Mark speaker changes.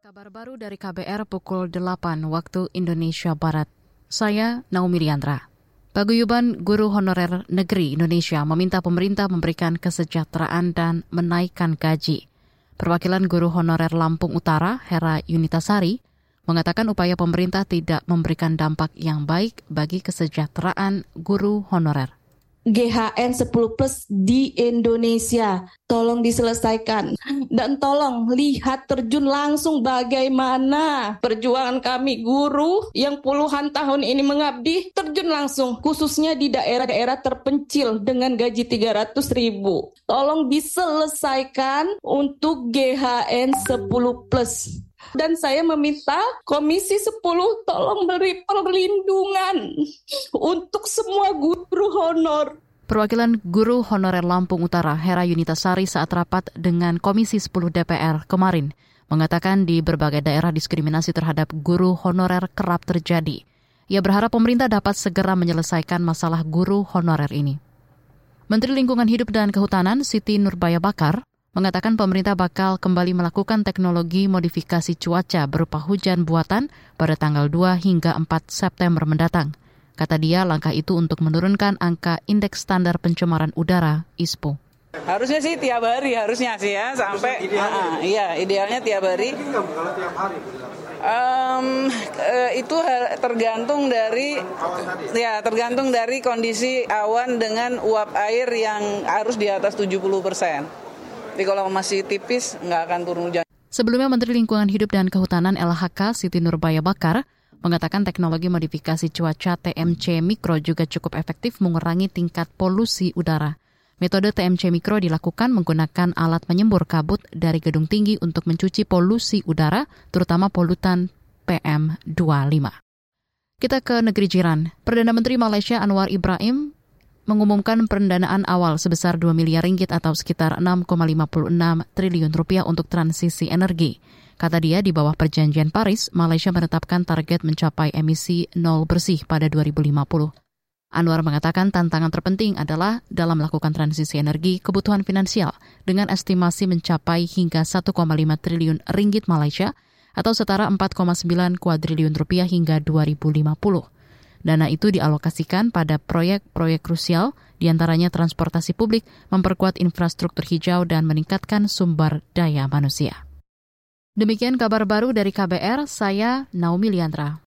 Speaker 1: Kabar baru dari KBR pukul 8 waktu Indonesia Barat. Saya Naomi Liandra. Paguyuban Guru Honorer Negeri Indonesia meminta pemerintah memberikan kesejahteraan dan menaikkan gaji. Perwakilan Guru Honorer Lampung Utara, Hera Yunitasari, mengatakan upaya pemerintah tidak memberikan dampak yang baik bagi kesejahteraan guru honorer.
Speaker 2: GHN 10 plus di Indonesia. Tolong diselesaikan dan tolong lihat terjun langsung bagaimana perjuangan kami guru yang puluhan tahun ini mengabdi terjun langsung khususnya di daerah-daerah terpencil dengan gaji 300 ribu. Tolong diselesaikan untuk GHN 10 plus. Dan saya meminta Komisi 10 tolong beri perlindungan untuk semua guru honor.
Speaker 1: Perwakilan Guru Honorer Lampung Utara, Hera Yunitasari saat rapat dengan Komisi 10 DPR kemarin, mengatakan di berbagai daerah diskriminasi terhadap guru honorer kerap terjadi. Ia berharap pemerintah dapat segera menyelesaikan masalah guru honorer ini. Menteri Lingkungan Hidup dan Kehutanan Siti Nurbaya Bakar mengatakan pemerintah bakal kembali melakukan teknologi modifikasi cuaca berupa hujan buatan pada tanggal 2 hingga 4 September mendatang. Kata dia, langkah itu untuk menurunkan angka indeks standar pencemaran udara ISPO.
Speaker 3: Harusnya sih tiap hari, harusnya sih ya sampai. Uh, iya, idealnya tiap hari. Um, uh, itu tergantung dari ya tergantung dari kondisi awan dengan uap air yang harus di atas 70 persen. Jadi kalau masih tipis nggak akan turun hujan.
Speaker 1: Sebelumnya Menteri Lingkungan Hidup dan Kehutanan LHK Siti Nurbaya Bakar mengatakan teknologi modifikasi cuaca TMC Mikro juga cukup efektif mengurangi tingkat polusi udara. Metode TMC Mikro dilakukan menggunakan alat menyembur kabut dari gedung tinggi untuk mencuci polusi udara, terutama polutan PM2,5. Kita ke negeri jiran. Perdana Menteri Malaysia Anwar Ibrahim mengumumkan pendanaan awal sebesar 2 miliar ringgit atau sekitar 6,56 triliun rupiah untuk transisi energi. Kata dia, di bawah perjanjian Paris, Malaysia menetapkan target mencapai emisi nol bersih pada 2050. Anwar mengatakan tantangan terpenting adalah dalam melakukan transisi energi kebutuhan finansial dengan estimasi mencapai hingga 1,5 triliun ringgit Malaysia atau setara 4,9 kuadriliun rupiah hingga 2050. Dana itu dialokasikan pada proyek-proyek krusial, di antaranya transportasi publik, memperkuat infrastruktur hijau, dan meningkatkan sumber daya manusia. Demikian kabar baru dari KBR, saya Naomi Liandra.